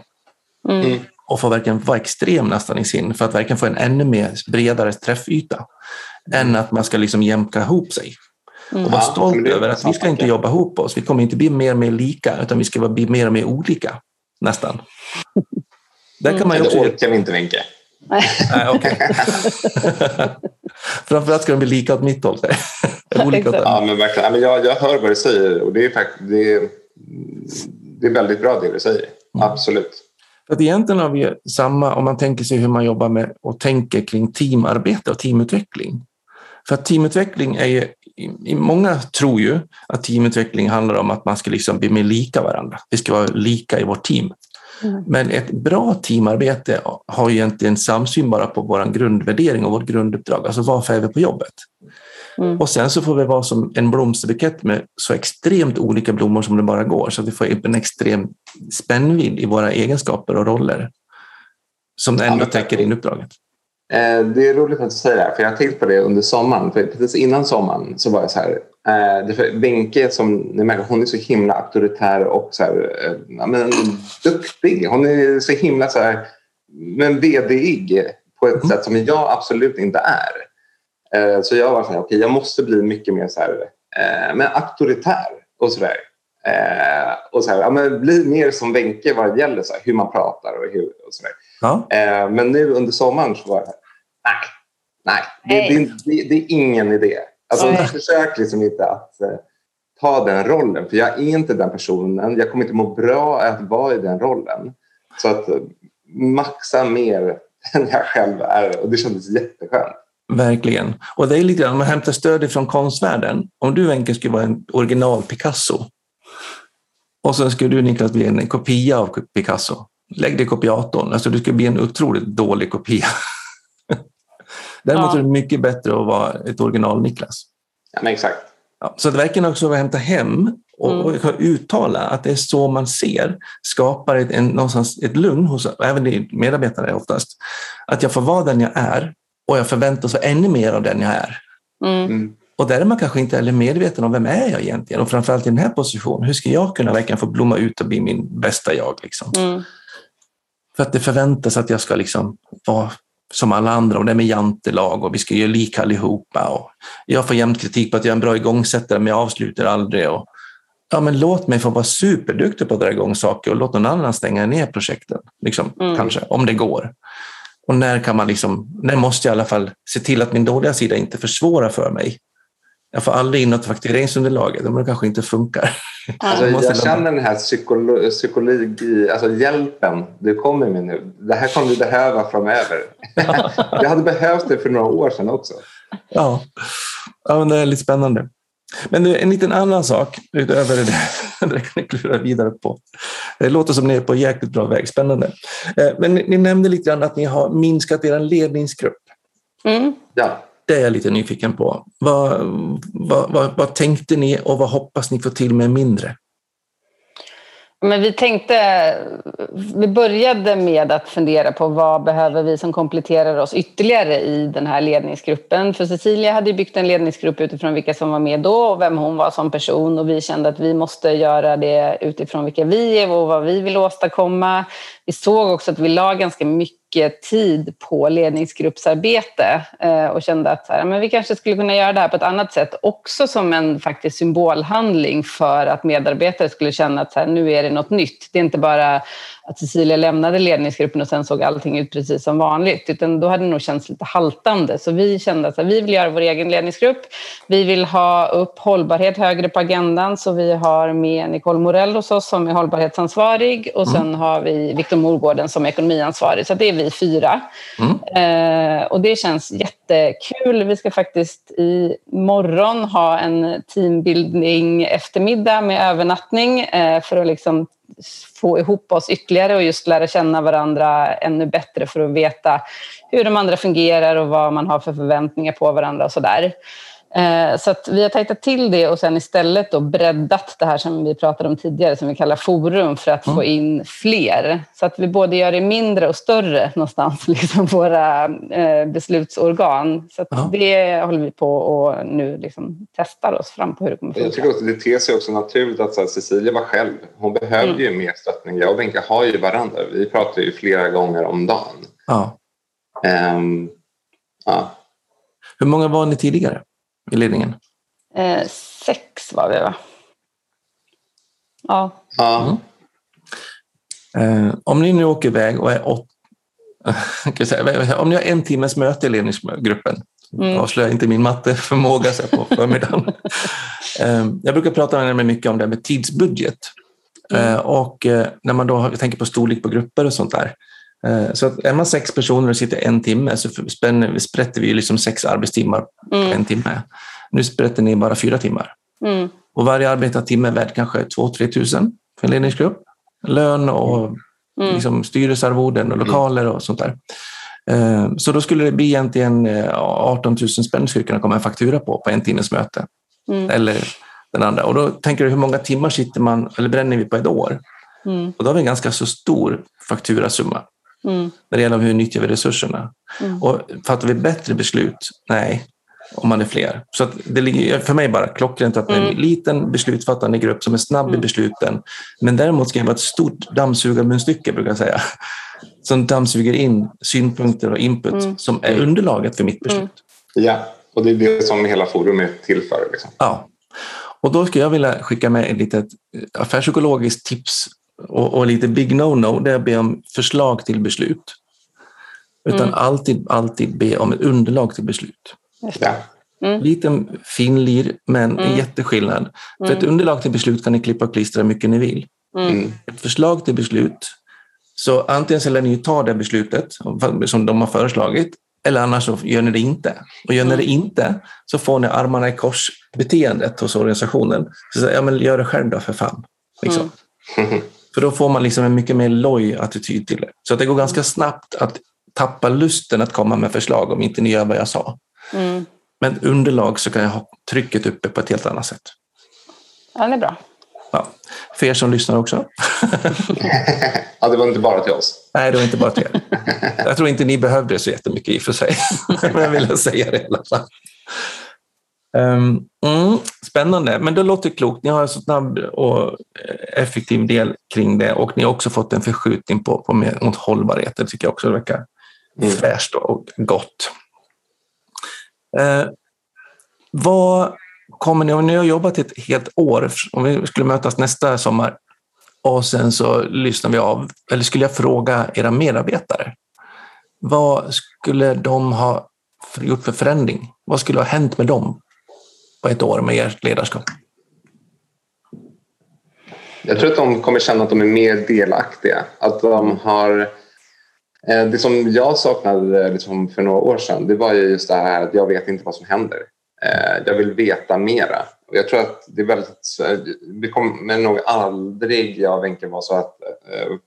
Mm. mm. Och få verkligen vara extrem nästan i sin, för att verkligen få en ännu mer bredare träffyta. Än att man ska liksom jämka ihop sig. Mm. Och vara stolt ja, över att vi ska inte jobba ihop oss. Vi kommer inte bli mer och mer lika, utan vi ska bli mer och mer olika. Nästan. Där kan man ju också... Det orkar vi inte, Wenche. Nej, okay. Framförallt ska de bli lika åt mitt håll. Olika ja, men verkligen. Jag, jag hör vad du säger och det är, det är, det är väldigt bra det du säger. Mm. Absolut. För att egentligen har vi samma, om man tänker sig hur man jobbar med och tänker kring teamarbete och teamutveckling. För att teamutveckling är ju, många tror ju att teamutveckling handlar om att man ska liksom bli mer lika varandra. Vi ska vara lika i vårt team. Mm. Men ett bra teamarbete har ju egentligen samsyn bara på vår grundvärdering och vårt grunduppdrag. Alltså varför är vi på jobbet? Mm. Och sen så får vi vara som en blomsterbukett med så extremt olika blommor som det bara går. Så att vi får en extrem spännvidd i våra egenskaper och roller som ändå ja, täcker in uppdraget. Eh, det är roligt att du säger det här, för jag har tänkt på det under sommaren. För precis innan sommaren så var jag så här. Eh, Wenche, som ni märker, hon är så himla auktoritär och så här, eh, men, duktig. Hon är så himla så här, men vdig på ett mm. sätt som jag absolut inte är. Eh, så jag var så här, okay, jag måste bli mycket mer så här, eh, men auktoritär och sådär. Eh, och så här, ja, men bli mer som Wenche vad det gäller så här, hur man pratar och, hur, och sådär. Ja. Eh, men nu under sommaren så var det nej, nej, det, det, det, det är ingen idé. Alltså, försök liksom inte att eh, ta den rollen, för jag är inte den personen. Jag kommer inte må bra att vara i den rollen. Så att eh, maxa mer än jag själv är och det kändes jätteskönt. Verkligen. Och det är lite grann, om man hämtar stöd från konstvärlden. Om du Wenche skulle vara en original Picasso och sen skulle du Niklas bli en kopia av Picasso. Lägg det i kopiatorn. Alltså, du skulle bli en otroligt dålig kopia. Däremot ja. är det mycket bättre att vara ett original Niklas. Ja, men exakt. Ja, så att verkligen också hämta hem och, mm. och uttala att det är så man ser skapar ett, en, någonstans ett lugn hos även medarbetare oftast. Att jag får vara den jag är och jag förväntas vara ännu mer av den jag är. Mm. mm. Och där är man kanske inte heller medveten om vem är jag egentligen och framförallt i den här positionen. Hur ska jag kunna verkligen få blomma ut och bli min bästa jag? Liksom? Mm. För att det förväntas att jag ska liksom vara som alla andra och det är med jantelag och vi ska göra lika allihopa. Och jag får jämt kritik på att jag är en bra igångsättare men jag avslutar aldrig. Och, ja, men låt mig få vara superduktig på att dra igång saker och låt någon annan stänga ner projekten. Liksom, mm. Kanske, om det går. Och när kan man liksom, när måste jag i alla fall se till att min dåliga sida inte försvårar för mig? Jag får aldrig in något faktureringsunderlag, det kanske inte funkar. Alltså, jag känner den här psykolo psykologi, alltså hjälpen du kommer med nu. Det här kommer du behöva framöver. jag hade behövt det för några år sedan också. Ja, ja men det är lite spännande. Men en liten annan sak utöver det där, det kan ni klura vidare på. Det låter som ni är på jäkligt bra väg, spännande. Eh, men ni nämnde lite grann att ni har minskat er ledningsgrupp. Mm. Ja. Det är jag lite nyfiken på. Vad, vad, vad, vad tänkte ni och vad hoppas ni få till med mindre? Men vi tänkte, vi började med att fundera på vad behöver vi som kompletterar oss ytterligare i den här ledningsgruppen. För Cecilia hade byggt en ledningsgrupp utifrån vilka som var med då och vem hon var som person och vi kände att vi måste göra det utifrån vilka vi är och vad vi vill åstadkomma. Vi såg också att vi la ganska mycket mycket tid på ledningsgruppsarbete eh, och kände att här, men vi kanske skulle kunna göra det här på ett annat sätt, också som en faktiskt symbolhandling för att medarbetare skulle känna att här, nu är det något nytt. Det är inte bara att Cecilia lämnade ledningsgruppen och sen såg allting ut precis som vanligt, utan då hade det nog känts lite haltande. Så vi kände att vi vill göra vår egen ledningsgrupp. Vi vill ha upp hållbarhet högre på agendan, så vi har med Nicole Morell hos oss som är hållbarhetsansvarig och sen mm. har vi Viktor Morgården som är ekonomiansvarig. Så det är vi fyra. Mm. Eh, och det känns jättekul. Vi ska faktiskt i morgon ha en teambildning eftermiddag med övernattning eh, för att liksom få ihop oss ytterligare och just lära känna varandra ännu bättre för att veta hur de andra fungerar och vad man har för förväntningar på varandra och sådär. Eh, så att vi har tajtat till det och sen istället då breddat det här som vi pratade om tidigare som vi kallar forum för att mm. få in fler. Så att vi både gör det mindre och större någonstans, liksom våra eh, beslutsorgan. Så ja. det håller vi på och nu liksom testar oss fram på hur det kommer funka. Jag tycker också det ter sig också naturligt att här, Cecilia var själv. Hon behövde mm. ju mer stöttning. Jag och Benke har ju varandra. Vi pratar ju flera gånger om dagen. Ja. Um, ja. Hur många var ni tidigare? I ledningen? Eh, sex var vi va? Ja. ja. Mm. Eh, om ni nu åker iväg och är åt... om ni har en timmes möte i ledningsgruppen, mm. avslöjar inte min matteförmåga så på förmiddagen. eh, jag brukar prata med mycket om det med tidsbudget. Mm. Eh, och eh, när man då tänker på storlek på grupper och sånt där, Eh, så att är man sex personer och sitter en timme så sprätter vi liksom sex arbetstimmar på mm. en timme. Nu sprätter ni bara fyra timmar. Mm. Och varje arbetad timme är värd kanske 2-3 tusen för en ledningsgrupp. Lön och mm. liksom styrelsearvoden och lokaler och sånt där. Eh, så då skulle det bli egentligen 18 eh, 000 spänn skulle kunna komma en faktura på, på en timmes möte. Mm. Eller den andra. Och då tänker du hur många timmar sitter man, eller bränner vi på ett år? Mm. Och då har vi en ganska så stor fakturasumma. Mm. När det gäller hur nyttjar vi resurserna. Mm. Och fattar vi bättre beslut? Nej, om man är fler. Så det ligger för mig bara klockrent att mm. en liten beslutsfattande grupp som är snabb mm. i besluten, men däremot ska jag vara ett stort dammsugarmunstycke, brukar jag säga. som dammsuger in synpunkter och input Mm. som är underlaget för mitt beslut. Mm. Ja, och det är det som hela forum är till för. Liksom. Ja. Och då skulle jag vilja skicka med ett litet eh, affärspsykologiskt tips och, och lite big no-no. Det är att be om förslag till beslut. Utan Mm. alltid, alltid be om ett underlag till beslut. Ja. Mm. Liten finlir, men en Mm. jätteskillnad. För ett Mm. underlag till beslut kan ni klippa och klistra hur mycket ni vill. Mm. Mm. Ett förslag till beslut, så antingen så lär ni ju ta det beslutet som de har föreslagit, eller annars så gör ni det inte. Och gör ni det inte så får ni armarna i kors-beteendet hos organisationen. Så säger, ja, men gör det själv då för fan. Liksom. För då får man liksom en mycket mer loj attityd till det. Så att det går ganska snabbt att tappa lusten att komma med förslag om inte ni gör vad jag sa. Mm. Men underlag så kan jag ha trycket uppe på ett helt annat sätt. Ja, det är bra. Ja. För er som lyssnar också. ja, det var inte bara till oss. Nej, det var inte bara till er. Jag tror inte ni behövde det så jättemycket i och för sig. Men jag ville säga det i alla fall. Um, mm, spännande, men det låter klokt. Ni har en så snabb och effektiv del kring det och ni har också fått en förskjutning på, på mer mot hållbarhet. Det tycker jag också verkar Mm. fräscht och gott. Eh, vad kommer ni, om ni har jobbat ett helt år, om vi skulle mötas nästa sommar och sen så lyssnar vi av, eller skulle jag fråga era medarbetare, vad skulle de ha gjort för förändring? Vad skulle ha hänt med dem på ett år med ert ledarskap? Jag tror att de kommer känna att de är mer delaktiga. Att de har... Eh, det som jag saknade eh, liksom för några år sedan det var ju just det här att jag vet inte vad som händer. Eh, jag vill veta mera. Och jag tror att det är väldigt... Det kommer nog aldrig, jag och Wenche, vara så att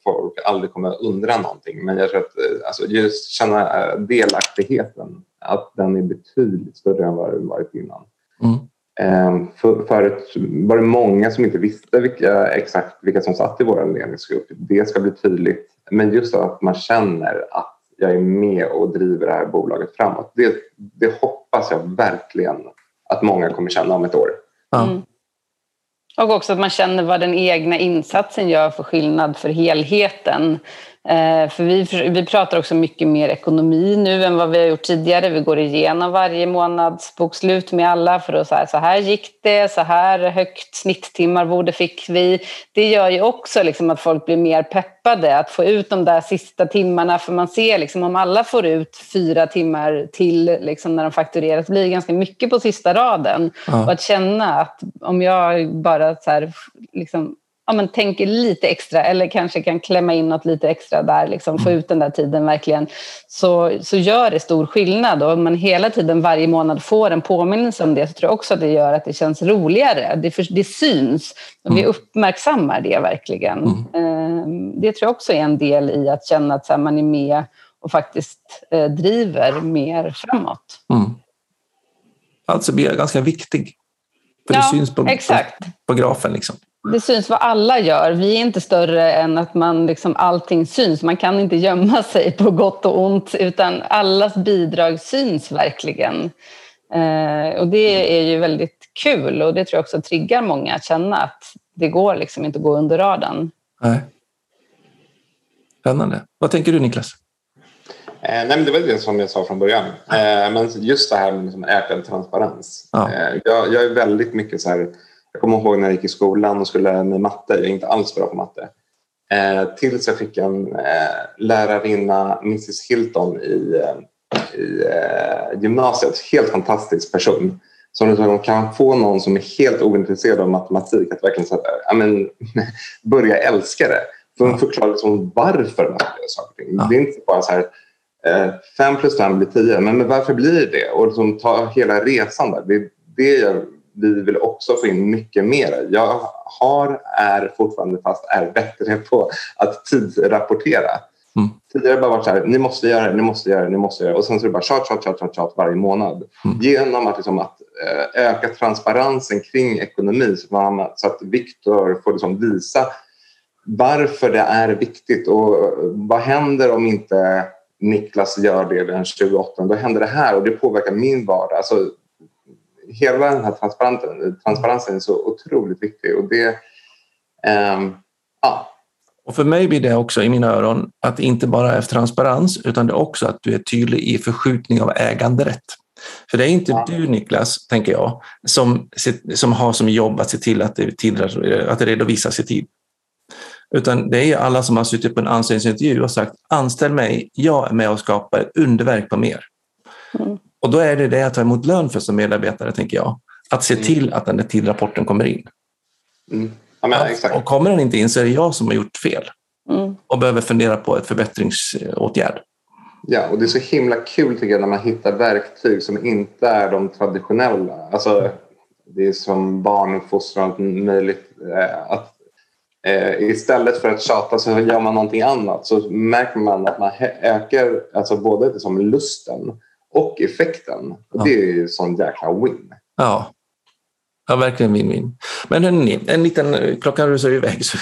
folk aldrig kommer undra någonting. Men jag tror att alltså, just känna delaktigheten, att den är betydligt större än vad den varit innan. Mm. Eh, För, förut var det många som inte visste vilka, exakt vilka som satt i vår ledningsgrupp. Det ska bli tydligt. Men just att man känner att jag är med och driver det här bolaget framåt. Det, det hoppas jag verkligen att många kommer känna om ett år. Mm. Och också att man känner vad den egna insatsen gör för skillnad för helheten. Eh, för vi, vi pratar också mycket mer ekonomi nu än vad vi har gjort tidigare. Vi går igenom varje månads bokslut med alla för att säga så här gick det, så här högt snittimmarvode fick vi. Det gör ju också liksom att folk blir mer peppade att få ut de där sista timmarna för man ser liksom om alla får ut fyra timmar till liksom när de fakturerar så blir det ganska mycket på sista raden. Ja. Och att känna att om jag bara så här, liksom, ja, men tänker lite extra eller kanske kan klämma in något lite extra där, liksom, få ut den där tiden verkligen, så, så gör det stor skillnad. Och om man hela tiden varje månad får en påminnelse om det så tror jag också att det gör att det känns roligare. Det, för, det syns och vi uppmärksammar det verkligen. Eh, Det tror jag också är en del i att känna att man är med och faktiskt eh, driver mer framåt. Mm. Alltså blir jag ganska viktig. För det Ja, syns på, på, på grafen. Liksom. Det syns vad alla gör. Vi är inte större än att man liksom, allting syns. Man kan inte gömma sig på gott och ont utan allas bidrag syns verkligen. Eh, och det är ju väldigt kul och det tror jag också triggar många att känna att det går liksom inte att gå under radarn. Nej. Spännande. Vad tänker du Niklas? Eh, nej, men det var det som jag sa från början. Eh, men just det här med liksom ökad transparens. Ja. Eh, jag, jag är väldigt mycket så här... Jag kommer ihåg när jag gick i skolan och skulle lära mig matte. Jag är inte alls bra på matte. Eh, tills jag fick en eh, lärarinna, Mrs Hilton, i, eh, i eh, gymnasiet. Helt fantastisk person. Som de kan få någon som är helt ointresserad av matematik att verkligen så här, ja, men, börja älska det. För hon förklarar liksom varför man gör saker och ting. Det är inte bara så här eh, fem plus fem blir tio, men, men varför blir det? Och liksom ta hela resan där. Det, det jag, vi vill också få in mycket mer. Jag har, är fortfarande fast är bättre på att tidsrapportera. Mm. Tidigare har det bara varit så här, ni måste göra det, ni måste göra det, ni måste göra det. Och sen så är det bara tjat, tjat, tjat, tjat, tjat varje månad. Mm. Genom att, liksom, att eh, öka transparensen kring ekonomi så, man, så att Viktor får liksom visa varför det är viktigt och vad händer om inte Niklas gör det den 28 Då händer det här och det påverkar min vardag. Alltså, hela den här transparensen, transparensen är så otroligt viktig och det... ehm, ja, Och för mig blir det också i mina öron att det inte bara är transparens utan det är också att du är tydlig i förskjutning av äganderätt. För det är inte ja. du Niklas, tänker jag, som, som har som jobb att se till att det, till, att det redovisas i tid. Utan det är alla som har suttit på en anställningsintervju och sagt anställ mig, jag är med och skapar ett underverk på mer. Mm. Och då är det det att ta emot lön för som medarbetare, tänker jag. Att se mm. till att den där tidrapporten kommer in. Mm. Ja, men, exakt. Och kommer den inte in så är det jag som har gjort fel mm. och behöver fundera på ett förbättringsåtgärd. Ja, och det är så himla kul tycker jag när man hittar verktyg som inte är de traditionella. Alltså, det är som barnuppfostran och möjligt. Eh, att, eh, istället för att tjata så gör man någonting annat så märker man att man ökar alltså både liksom lusten och effekten. Ja. Det är ju sån jäkla win. Ja, Ja, verkligen win-win. Men hörni, en liten, klockan rusar iväg så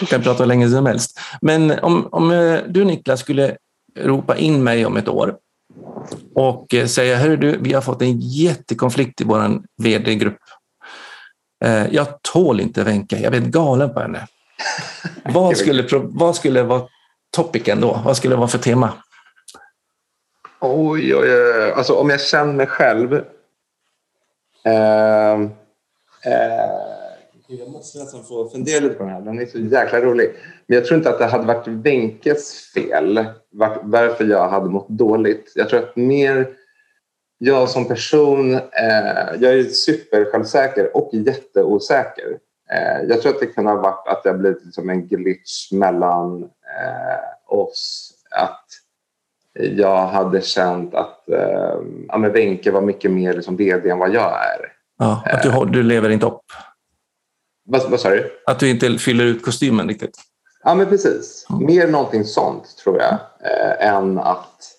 vi kan prata hur länge som helst. Men om, om eh, du Niklas skulle ropa in mig om ett år och eh, säga, hörru du, vi har fått en jättekonflikt i vår vd-grupp. Eh, jag tål inte Wenche, jag är galen på henne. vad, skulle, vad skulle vara topicen då? Vad skulle det vara för tema? Oj, oj, oj. Alltså om jag känner mig själv. Eh, eh, jag måste nästan få fundera lite på den här. Den är så jäkla rolig. Men jag tror inte att det hade varit Wenkes fel varför jag hade mått dåligt. Jag tror att mer jag som person, eh, jag är supersjälvsäker och jätteosäker. Eh, jag tror att det kan ha varit att det har blivit liksom en glitch mellan eh, oss. Att jag hade känt att eh, ja, Wenche var mycket mer liksom vd än vad jag är. Ja, att du, du lever inte upp? Vad, vad sa du? Att du inte fyller ut kostymen riktigt? Ja, men precis. Mm. Mer någonting sånt tror jag eh, än att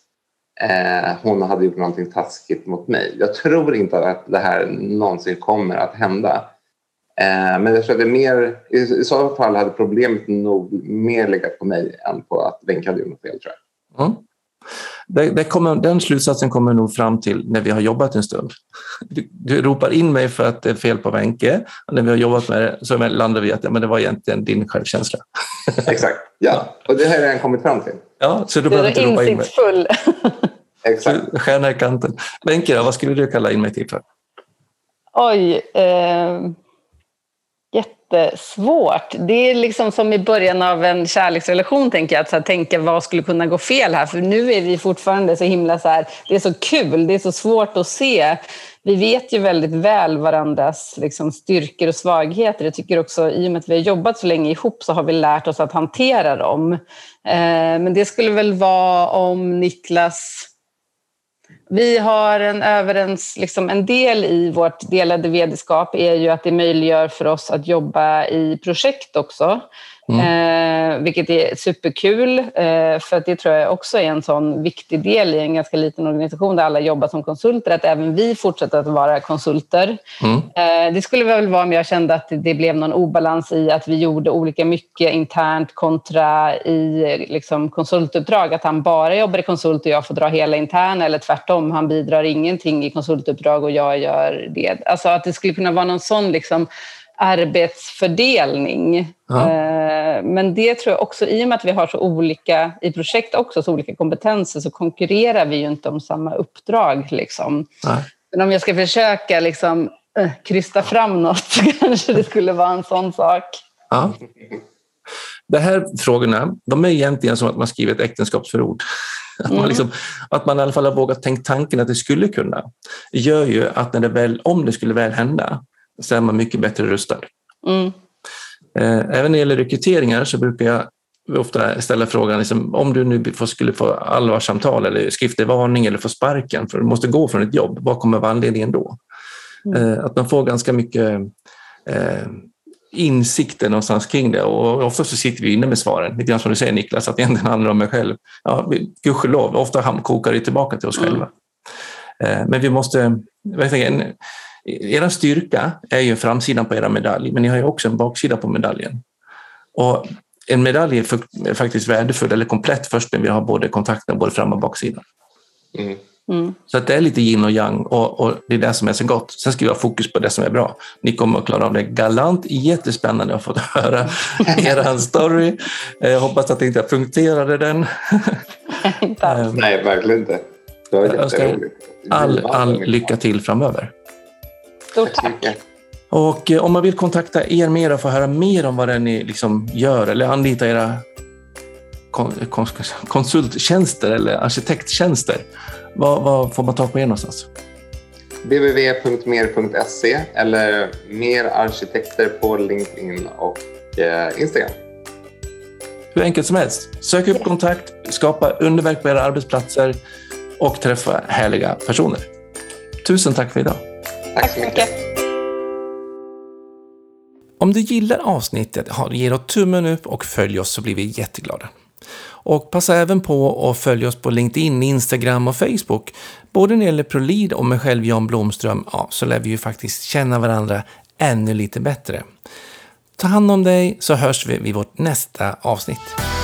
eh, hon hade gjort någonting taskigt mot mig. Jag tror inte att det här någonsin kommer att hända. Eh, men jag tror att det mer, i, i så fall hade problemet nog mer legat på mig än på att Wenche hade gjort något fel tror jag. Mm. Det, det kommer, den slutsatsen kommer nog fram till när vi har jobbat en stund. Du, du ropar in mig för att det är fel på och när vi har jobbat med det så landar vi att ja, men det var egentligen din självkänsla. Exakt, ja. Och det har jag redan kommit fram till. Ja, så du behöver inte ropa in mig. Exakt. Stjärna i kanten. Wenche, vad skulle du kalla in mig till för? Oj. Eh jättesvårt. Det är liksom som i början av en kärleksrelation, tänker jag. Att så här, tänka vad skulle kunna gå fel här? För nu är vi fortfarande så himla så här, det är så kul, det är så svårt att se. Vi vet ju väldigt väl varandras liksom, styrkor och svagheter. Jag tycker också, i och med att vi har jobbat så länge ihop, så har vi lärt oss att hantera dem. Eh, men det skulle väl vara om Niklas vi har en överens, liksom en del i vårt delade vd är ju att det möjliggör för oss att jobba i projekt också. Mm. Eh, vilket är superkul, eh, för det tror jag också är en sån viktig del i en ganska liten organisation där alla jobbar som konsulter, att även vi fortsätter att vara konsulter. Mm. Eh, det skulle väl vara om jag kände att det blev någon obalans i att vi gjorde olika mycket internt kontra i liksom, konsultuppdrag, att han bara jobbar i konsult och jag får dra hela interna, eller tvärtom, han bidrar ingenting i konsultuppdrag och jag gör det. Alltså att det skulle kunna vara någon sån liksom, arbetsfördelning. Ja. Eh, men det tror jag också, i och med att vi har så olika, i projekt också, så olika kompetenser, så konkurrerar vi ju inte om samma uppdrag. Liksom. Men om jag ska försöka liksom, äh, krysta fram något så kanske det skulle vara en sån sak. Ja. De här frågorna, de är egentligen som att man skriver ett äktenskapsförord. Att man, mm. liksom, att man i alla fall har vågat tänka tanken att det skulle kunna, gör ju att när det väl, om det skulle väl hända, så är man mycket bättre rustad. Mm. Eh, även när det gäller rekryteringar så brukar jag ofta ställa frågan, liksom, om du nu skulle få allvarssamtal eller skriftlig varning eller få sparken för du måste gå från ett jobb, vad kommer vara anledningen då? Mm. Eh, att man får ganska mycket eh, insikter någonstans kring det och ofta så sitter vi inne med svaren, lite grann som du säger Niklas, att det egentligen handlar om mig själv. Ja, gudskelov, ofta kokar det tillbaka till oss mm. själva. Eh, men vi måste, er styrka är ju framsidan på era medalj, men ni har ju också en baksida på medaljen. Och en medalj är faktiskt värdefull eller komplett först när vi har både kontakten både fram och baksidan. Mm. Mm. Så att det är lite yin och yang och, och, det är det som är så gott. Sen ska vi ha fokus på det som är bra. Ni kommer att klara av det galant. Jättespännande att få höra er story. Jag hoppas att det inte punkterade den. Ehm. Nej, verkligen inte. Det var jätteroligt. All, all lycka till framöver. Stort tack. Och eh, om man vill kontakta er mer och få höra mer om vad det är ni liksom gör eller anlita era konsulttjänster eller arkitekttjänster, vad, vad får man ta på er någonstans? www.mer.se eller mer arkitekter på LinkedIn och eh, Instagram. Hur enkelt som helst. Sök upp kontakt, skapa underverk på era arbetsplatser och träffa härliga personer. Tusen tack för idag. Tack så mycket. Om du gillar avsnittet, ge då tummen upp och följ oss så blir vi jätteglada. Och passa även på att följa oss på LinkedIn, Instagram och Facebook. Både när det gäller ProLead och mig själv Jan Blomström, ja, så lär vi ju faktiskt känna varandra ännu lite bättre. Ta hand om dig så hörs vi vid vårt nästa avsnitt.